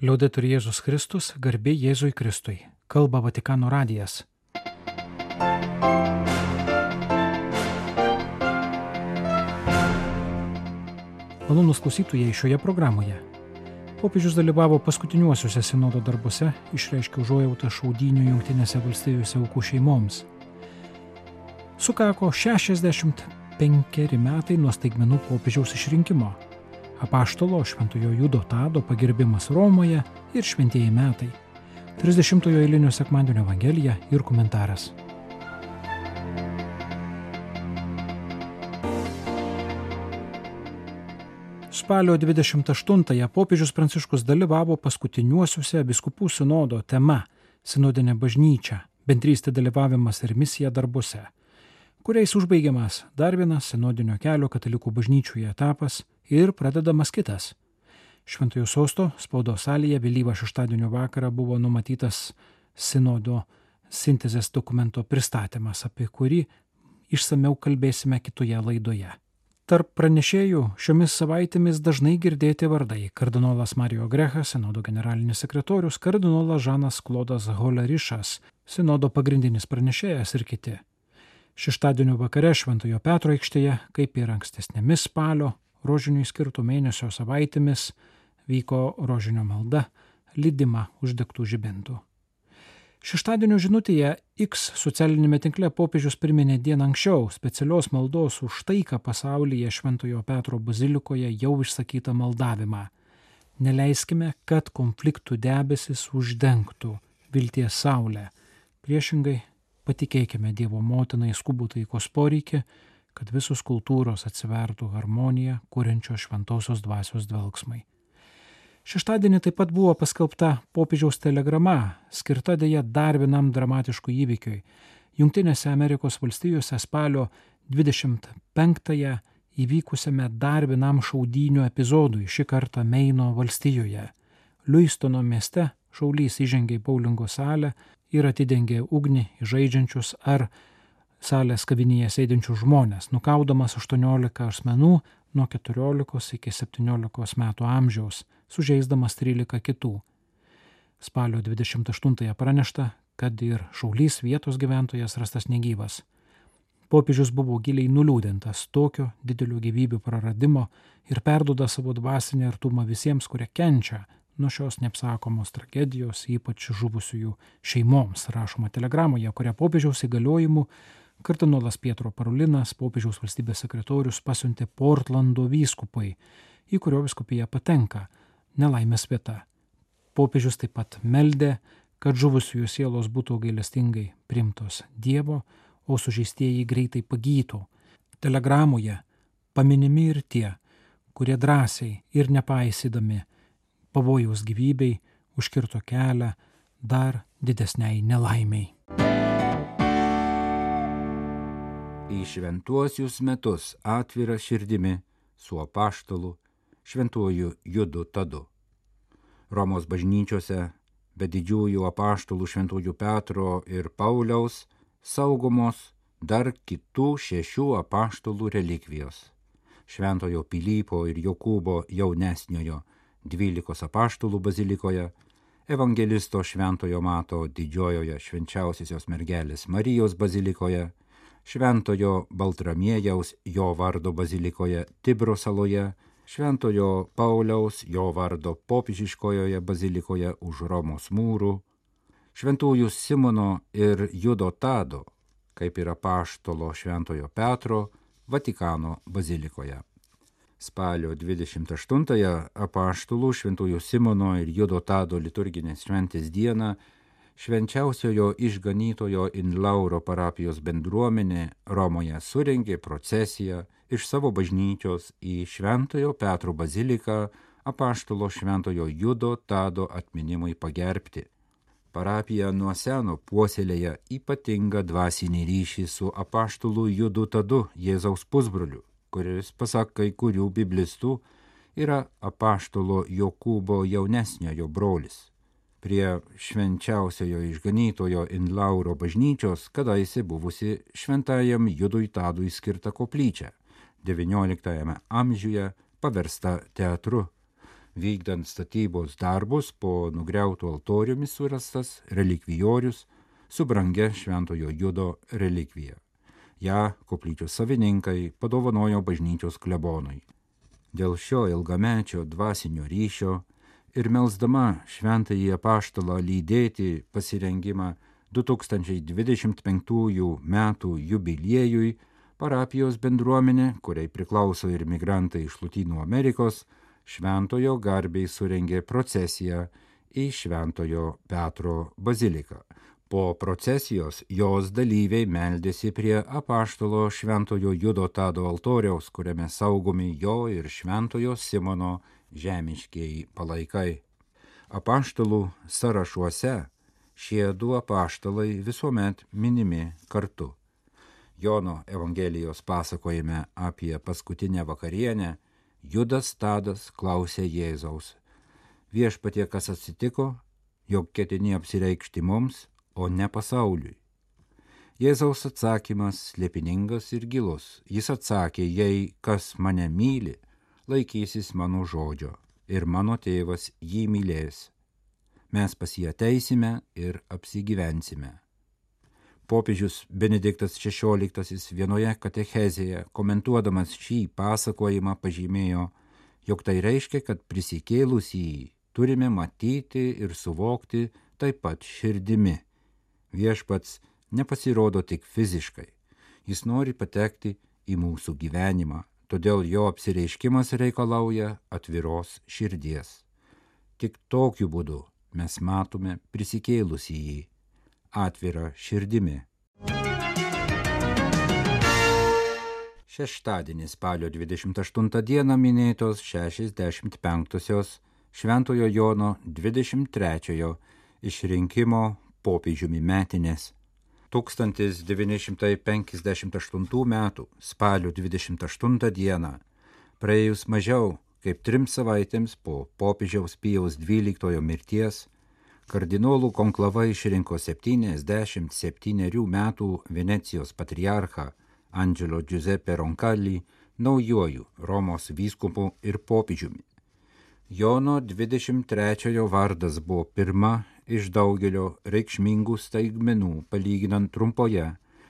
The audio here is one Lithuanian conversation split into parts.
Liaudetur Jėzus Kristus, garbė Jėzui Kristui. Kalba Vatikano radijas. Malonus klausytujai šioje programoje. Popiežius dalyvavo paskutiniuosiuose sinodo darbuose, išreiškė užuojautą šaudinių jungtinėse valstijose aukų šeimoms. Sukako 65 metai nuo staigmenų popiežiaus išrinkimo. Apaštalo Šventojo Judo Tado pagirbimas Romoje ir šventieji metai. 30-ojo eilinio sekmadienio Evangelija ir komentaras. Spalio 28-ąją popiežius Pranciškus dalyvavo paskutiniuosiuose biskupų sinodo tema - sinodinė bažnyčia, bendrystė dalyvavimas ir misija darbuose, kuriais užbaigiamas dar vienas sinodinio kelio katalikų bažnyčiuje etapas ir pradedamas kitas. Šventojo sosto spaudos salėje vėlyvą šeštadienio vakarą buvo numatytas sinodo sintezės dokumento pristatymas, apie kurį išsameu kalbėsime kitoje laidoje. Tarp pranešėjų šiomis savaitėmis dažnai girdėti vardai - kardinolas Mario Grechas, sinodo generalinis sekretorius, kardinolas Žanas Klodas Holerišas, sinodo pagrindinis pranešėjas ir kiti. Šeštadienio vakare Šventojo Petro aikštėje, kaip ir ankstesnėmis spalio, rožiniui skirtų mėnesio savaitėmis, vyko rožinio malda, lydima uždegtų žibintų. Šeštadienio žinutėje X socialinėme tinkle popiežius priminė dieną anksčiau specialios maldos už taiką pasaulyje Šventojo Petro bazilikoje jau išsakytą maldavimą. Neleiskime, kad konfliktų debesis uždengtų vilties saulę. Priešingai, patikėkime Dievo motinai skubų taikos poreikį, kad visos kultūros atsivertų harmoniją, kuriančios šventosios dvasios dvelgsmai. Šeštadienį taip pat buvo paskelbta popiežiaus telegrama, skirta dėja dar vienam dramatiškui įvykiui. Junktinėse Amerikos valstijose spalio 25-ąją įvykusiame dar vienam šaudynių epizodui, šį kartą Meino valstijoje. Liuistono mieste šaulys įžengė į baulingo salę ir atidengė ugnį žaidžiančius ar salės kavinėje sėdinčius žmonės, nukaudamas 18 asmenų nuo 14 iki 17 metų amžiaus, sužeisdamas 13 kitų. Spalio 28 pranešta, kad ir šaulys vietos gyventojas rastas negyvas. Popiežius buvo giliai nuliūdintas tokio didelio gyvybių praradimo ir perduoda savo dvasinę artumą visiems, kurie kenčia nuo šios neapsakomos tragedijos, ypač žuvusiųjų šeimoms, rašoma telegramoje, kurią popiežiaus įgaliojimu kardinolas Pietro Parulinas, popiežiaus valstybės sekretorius, pasiuntė Portlando vyskupai, į kurio viskupiją patenka nelaimės vieta. Popiežius taip pat meldė, kad žuvusiųjų sielos būtų gailestingai primtos Dievo, o sužeistieji greitai pagytų. Telegramoje paminimi ir tie, kurie drąsiai ir nepaisydami pavojaus gyvybei užkirto kelią dar didesniai nelaimiai. Į šventuosius metus atvira širdimi su apaštalu šventuoju Judu Tadu. Romos bažnyčiose be didžiųjų apaštalų šventųjų Petro ir Pauliaus saugomos dar kitų šešių apaštalų relikvijos. Šventojo Pilypo ir Jokūbo jaunesniojo dvylikos apaštalų bazilikoje, evangelisto Šventojo Mato didžiojoje švenčiausiosios mergelės Marijos bazilikoje, Šventojo Baltramiejaus jo vardo bazilikoje Tibro saloje, Šventojo Pauliaus jo vardo popiežiškojoje bazilikoje už Romos mūrų, Šventųjų Simono ir Judo Tado, kaip ir apaštalo Šventojo Petro, Vatikano bazilikoje. Spalio 28-ąją apaštalų Šventųjų Simono ir Judo Tado liturginės šventės dieną švenčiausiojo išganytojo Inlauro parapijos bendruomenė Romoje surengė procesiją iš savo bažnyčios į Šventojo Petro baziliką apaštalo Šventojo Judo Tado atminimui pagerbti. Parapija nuo seno puoselėja ypatingą dvasinį ryšį su apaštalu Judu Tadu Jėzaus pusbroliu, kuris, pasak kai kurių biblistų, yra apaštalo Jokūbo jaunesniojo brolis prie švenčiausiojo išganytojo Inlauro bažnyčios kadaise buvusi šventajam Judui Tadui skirta koplyčia. XIX amžiuje paversta teatru. vykdant statybos darbus po nugriautų altoriumi surastas relikvijorius su brangia šventojo judo relikvija. Ja koplyčios savininkai padovanojo bažnyčios klebonui. Dėl šio ilgamečio dvasinio ryšio ir melsdama šventąjį apaštalą lydėti pasirengimą 2025 m. jubiliejui, parapijos bendruomenė, kuriai priklauso ir migrantai iš Lutynų Amerikos, šventojo garbiai surengė procesiją į Šventojo Petro baziliką. Po procesijos jos dalyviai meldėsi prie apaštalo Šventojo Judo Tado altoriaus, kuriame saugomi jo ir Šventojo Simono žemiškiai palaikai. Apaštalų sąrašuose šie du apaštalai visuomet minimi kartu. Jono Evangelijos pasakojime apie paskutinę vakarienę Judas Tadas klausė Jėzaus. Viešpatie, kas atsitiko, jog ketini apsireikšti mums, o ne pasauliui. Jėzaus atsakymas slėpiningas ir gilus. Jis atsakė, jei kas mane myli, laikysis mano žodžio ir mano tėvas jį mylės. Mes pas jį ateisime ir apsigyvensime. Popiežius Benediktas XVI vienoje katechezėje, komentuodamas šį pasakojimą, pažymėjo, jog tai reiškia, kad prisikėlus jį turime matyti ir suvokti taip pat širdimi. Viešpats nepasirodo tik fiziškai, jis nori patekti į mūsų gyvenimą, todėl jo apsireiškimas reikalauja atviros širdies. Tik tokiu būdu mes matome prisikėlus į jį atvira širdimi. Šeštadienį spalio 28 dieną minėtos 65-osios Šventojo Jono 23-ojo išrinkimo popiežiumi metinės. 1958 m. spalio 28 d. praėjus mažiau kaip trim savaitėms po popiežiaus Pijaus XII mirties, kardinolų konklava išrinko 77 metų Venecijos patriarchą Angelo Giuseppe Roncalli naujoju Romos vyskupu ir popiežiumi. Jono 23 vardas buvo pirma iš daugelio reikšmingų staigmenų palyginant trumpoje,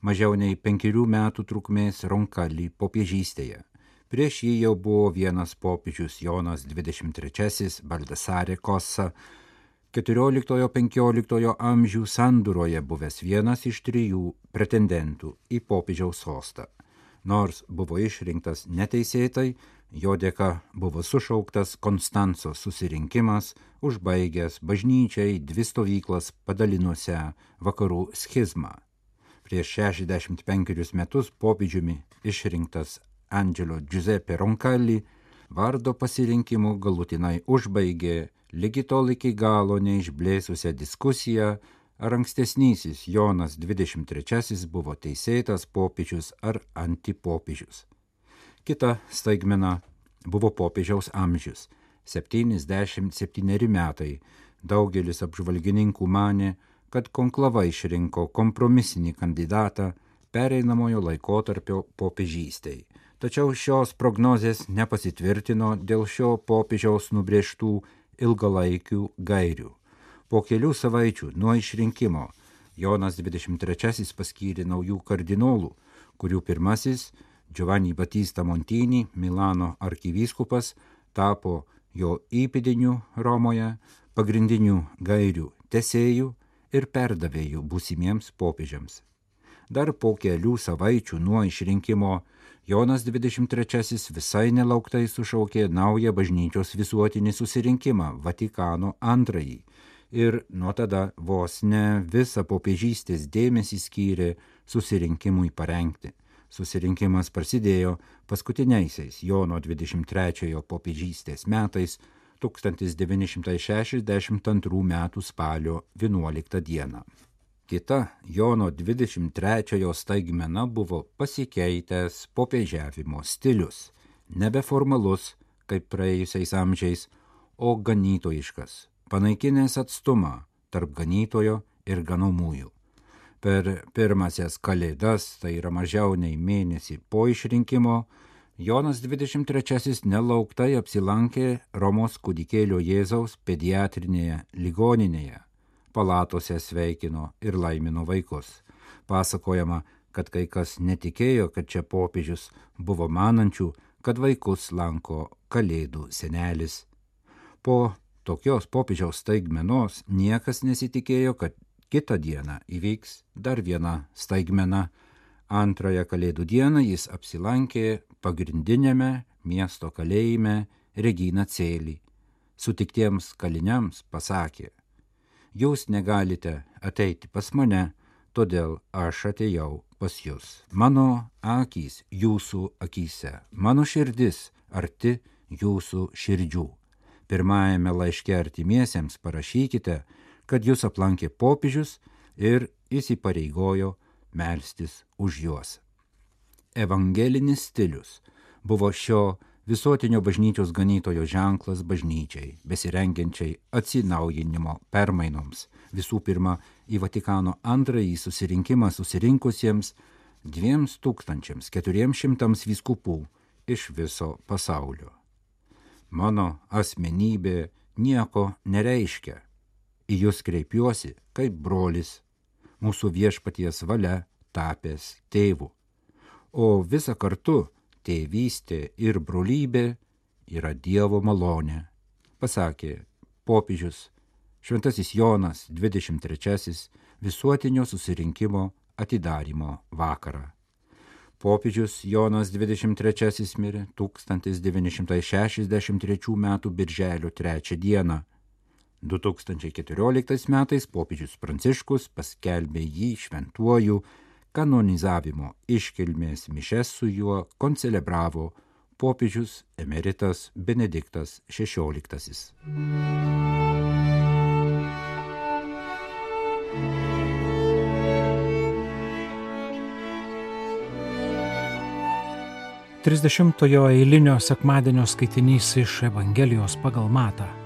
mažiau nei penkerių metų trukmės Roncalli popiežystėje. Prieš jį jau buvo vienas popiežius Jonas 23 Baldasarė Kosa, XIV-XV amžių sandūroje buvęs vienas iš trijų pretendentų į popiežiaus sostą. Nors buvo išrinktas neteisėtai, jo dėka buvo sušauktas Konstanco susirinkimas, užbaigęs bažnyčiai dvi stovyklas padalinusią vakarų schizmą. Prieš 65 metus popiežiumi išrinktas Angelo Giuseppe Roncalli vardo pasirinkimu galutinai užbaigė lygi tol iki galo neišblėsusią diskusiją, ar ankstesnysis Jonas XXIII buvo teisėtas popiežius ar antipopiežius. Kita staigmena buvo popiežiaus amžius - 77 metai. Daugelis apžvalgininkų mane, kad konklava išrinko kompromisinį kandidatą pereinamojo laikotarpio popiežystei. Tačiau šios prognozės nepasitvirtino dėl šio popiežiaus nubrėžtų ilgalaikių gairių. Po kelių savaičių nuo išrinkimo Jonas XXIII paskyrė naujų kardinolų, kurių pirmasis Giovanni Battista Montini, Milano arkivyskupas, tapo jo įpėdiniu Romoje, pagrindinių gairių tesėjų ir perdavėjų būsimiems popiežiams. Dar po kelių savaičių nuo išrinkimo Jonas XXIII visai nelauktai sušaukė naują bažnyčios visuotinį susirinkimą Vatikano antrąjį ir nuo tada vos ne visą popiežystės dėmesį skyrė susirinkimui parengti. Susirinkimas prasidėjo paskutiniaisiais Jono 23 popiežystės metais 1962 m. spalio 11 d. Kita Jono 23 staigmena buvo pasikeitęs popiežiavimo stilius, nebeformalus kaip praėjusiais amžiais, o ganytojiškas, panaikinęs atstumą tarp ganytojo ir ganomųjų. Per pirmasias kalėdas, tai yra mažiau nei mėnesį po išrinkimo, Jonas 23 nelauktai apsilankė Romos kūdikėlio Jėzaus pediatrinėje ligoninėje. Palatose sveikino ir laimino vaikus. Pasakojama, kad kai kas netikėjo, kad čia popiežius buvo manančių, kad vaikus lanko kalėdų senelis. Po tokios popiežiaus staigmenos niekas nesitikėjo, kad kitą dieną įvyks dar viena staigmena. Antrąją kalėdų dieną jis apsilankė pagrindinėme miesto kalėjime Regina Cėlį. Sutiktiems kaliniams pasakė, jūs negalite ateiti pas mane, todėl aš atėjau pas jūs. Mano akys jūsų akise, mano širdis arti jūsų širdžių. Pirmajame laiške artimiesiems parašykite, kad jūs aplankė popiežius ir įsipareigojo melstis už juos. Evangelinis stilius buvo šio visuotinio bažnyčios ganytojo ženklas bažnyčiai, besirengiančiai atsinaujinimo permainoms. Visų pirma, į Vatikano antrąjį susirinkimą susirinkusiems 2400 vyskupų iš viso pasaulio. Mano asmenybė nieko nereiškia. Į jūs kreipiuosi kaip brolis, mūsų viešpaties valia tapęs tėvu. O visa kartu tėvystė ir brolybė yra Dievo malonė, pasakė popiežius Šventasis Jonas 23 visuotinio susirinkimo atidarimo vakarą. Popiežius Jonas 23 mirė 1963 m. birželio 3 d. 2014 metais popiežius Pranciškus paskelbė jį šventuoju kanonizavimo iškilmės mišes su juo koncelebravo popiežius emeritas Benediktas XVI. Trisdešimtojo eilinio sekmadienio skaitinys iš Evangelijos pagal Matą.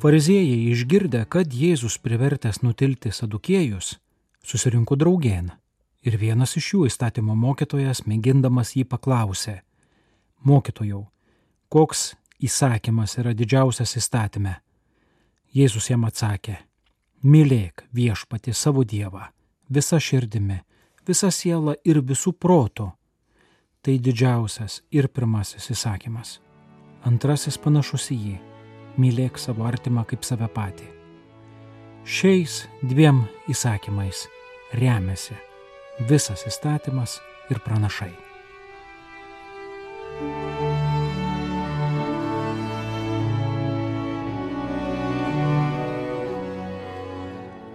Fariziejai išgirdę, kad Jėzus privertęs nutilti sadukėjus, susirinko draugien ir vienas iš jų įstatymo mokytojas, mėgindamas jį paklausė, mokytojau, koks įsakymas yra didžiausias įstatyme? Jėzus jam atsakė, mylėk viešpati savo Dievą, visa širdimi, visa siela ir visų protų tai didžiausias ir pirmasis įsakymas. Antrasis panašus į jį - mylėk savo artimą kaip save patį. Šiais dviem įsakymais remiasi visas įstatymas ir pranašai.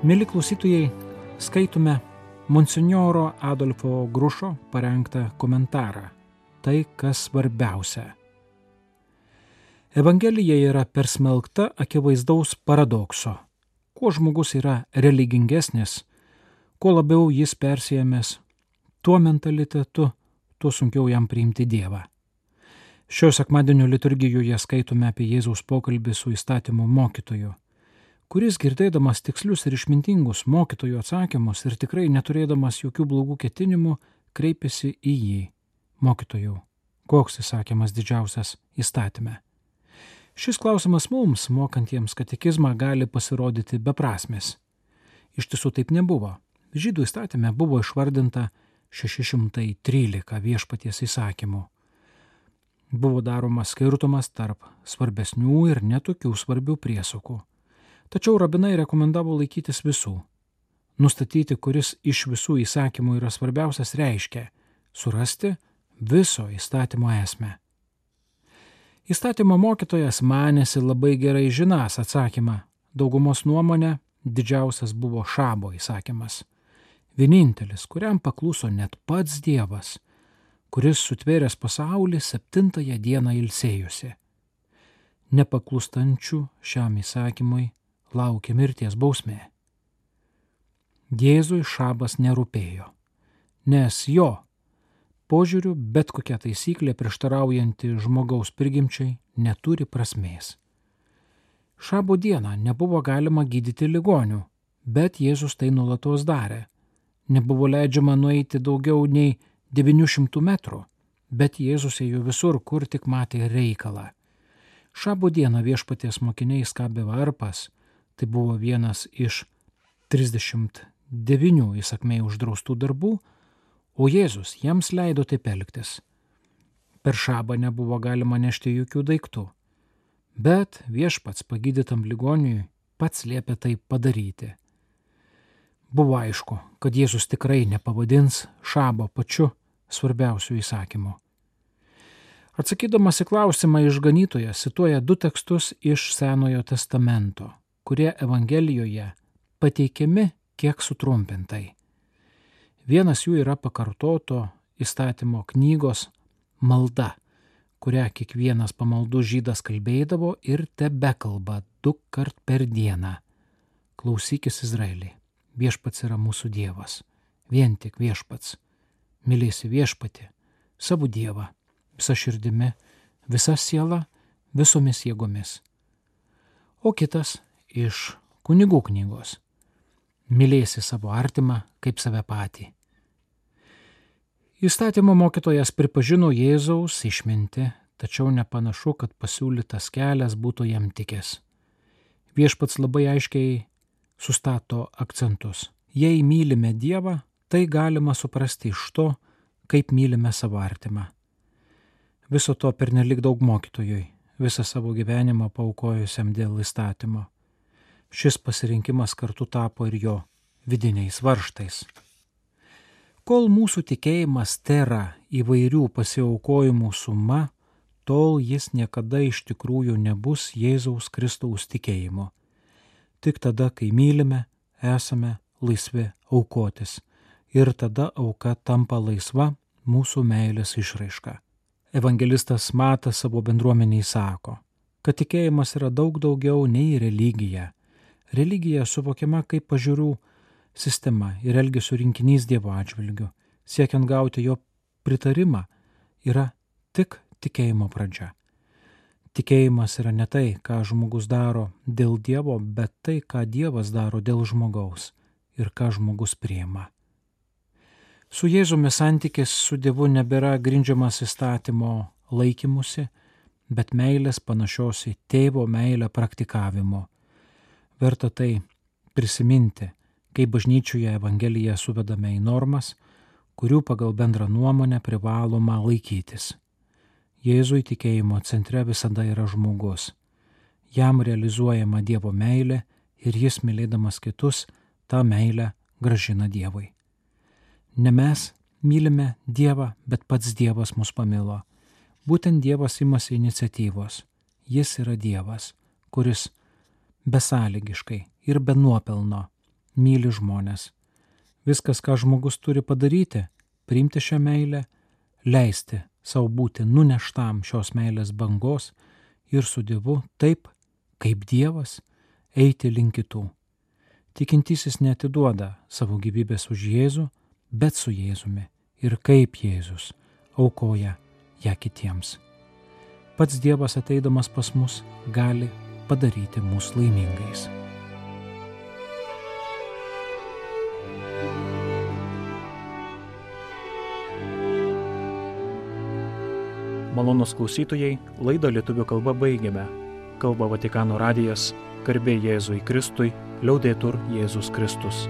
Mėly klausytojai, skaitome Monsignoro Adolfo Grušo parengtą komentarą. Tai, kas svarbiausia. Evangelija yra persmelkta akivaizdaus paradokso. Kuo žmogus yra religingesnis, kuo labiau jis persijęmės tuo mentalitetu, tuo sunkiau jam priimti Dievą. Šio sekmadienio liturgijoje skaitome apie Jėzaus pokalbį su įstatymo mokytoju kuris girdėdamas tikslius ir išmintingus mokytojų atsakymus ir tikrai neturėdamas jokių blogų ketinimų, kreipėsi į jį. Mokytojų, koks įsakymas didžiausias įstatymė? Šis klausimas mums, mokantiems katekizmą, gali pasirodyti beprasmis. Iš tiesų taip nebuvo. Žydų įstatymė buvo išvardinta 613 viešpaties įsakymų. Buvo daromas skirtumas tarp svarbesnių ir netokių svarbių priesakų. Tačiau rabinai rekomendavo laikytis visų. Nustatyti, kuris iš visų įsakymų yra svarbiausias, reiškia surasti viso įstatymo esmę. Įstatymo mokytojas manėsi labai gerai žinas atsakymą. Daugumos nuomonė didžiausias buvo šabo įsakymas. Vienintelis, kuriam pakluso net pats Dievas, kuris sutvėręs pasaulį septintąją dieną ilsėjusi. Nepaklustančių šiam įsakymui laukia mirties bausmė. Jėzui šabas nerūpėjo, nes jo požiūriu bet kokia taisyklė prieštaraujanti žmogaus prigimčiai neturi prasmės. Šabo dieną nebuvo galima gydyti ligonių, bet Jėzus tai nulatos darė. Nebuvo leidžiama nueiti daugiau nei 900 metrų, bet Jėzus ėjo visur, kur tik matė reikalą. Šabo dieną viešpaties mokiniai skabė varpas, tai buvo vienas iš 39 įsakmei uždraustų darbų, o Jėzus jiems leido taip elgtis. Per šabą nebuvo galima nešti jokių daiktų, bet viešpats pagydytam ligoniui pats liepė tai padaryti. Buvo aišku, kad Jėzus tikrai nepavadins šabo pačiu svarbiausiu įsakymu. Atsakydamas į klausimą išganytojas cituoja du tekstus iš Senojo testamento, kurie Evangelijoje pateikiami kiek sutrumpintai. Vienas jų yra pakartoto įstatymo knygos malda, kurią kiekvienas pamaldų žydas kalbėdavo ir tebe kalba du kart per dieną. Klausykis Izraelį, viešpats yra mūsų Dievas, vien tik viešpats. Mylėsi viešpati, savo Dievą, visa širdimi, visa siela, visomis jėgomis. O kitas iš kunigų knygos. Mylėsi savo artimą kaip save patį. Įstatymo mokytojas pripažino Jėzaus išminti, tačiau nepanašu, kad pasiūlytas kelias būtų jam tikęs. Viešpats labai aiškiai sustato akcentus. Jei mylime Dievą, tai galima suprasti iš to, kaip mylime savo artimą. Viso to pernelik daug mokytojui, visą savo gyvenimą paukojusiam dėl įstatymo. Šis pasirinkimas kartu tapo ir jo vidiniais varštais. Kol mūsų tikėjimas tėra įvairių pasiaukojimų suma, tol jis niekada iš tikrųjų nebus Jėzaus Kristaus tikėjimu. Tik tada, kai mylime, esame laisvi aukotis ir tada auka tampa laisva mūsų meilės išraiška. Evangelistas Matas savo bendruomeniai sako, kad tikėjimas yra daug daugiau nei religija. Religija suvokiama kaip pažiūrų sistema ir elgesio rinkinys Dievo atžvilgiu. Siekiant gauti jo pritarimą yra tik tikėjimo pradžia. Tikėjimas yra ne tai, ką žmogus daro dėl Dievo, bet tai, ką Dievas daro dėl žmogaus ir ką žmogus priema. Su Jėzumi santykis su Dievu nebėra grindžiamas įstatymo laikymusi, bet meilės panašios į tėvo meilę praktikavimo. Verta tai prisiminti, kai bažnyčioje Evangeliją suvedame į normas, kurių pagal bendrą nuomonę privaloma laikytis. Jėzui tikėjimo centre visada yra žmogus. Jam realizuojama Dievo meilė ir jis mylėdamas kitus tą meilę gražina Dievui. Ne mes mylime Dievą, bet pats Dievas mus pamilo. Būtent Dievas imasi iniciatyvos. Jis yra Dievas, kuris besąlygiškai ir be nuopelno myli žmonės. Viskas, ką žmogus turi padaryti, priimti šią meilę, leisti savo būti nuneštam šios meilės bangos ir su Dievu taip, kaip Dievas, eiti link kitų. Tikintysis netiduoda savo gyvybės už Jėzų, bet su Jėzumi ir kaip Jėzus aukoja ją kitiems. Pats Dievas ateidamas pas mus gali padaryti mus laimingais. Malonus klausytojai, laidą lietuvių kalba baigiame. Kalba Vatikano radijas, garbė Jėzui Kristui, liaudėtur Jėzus Kristus.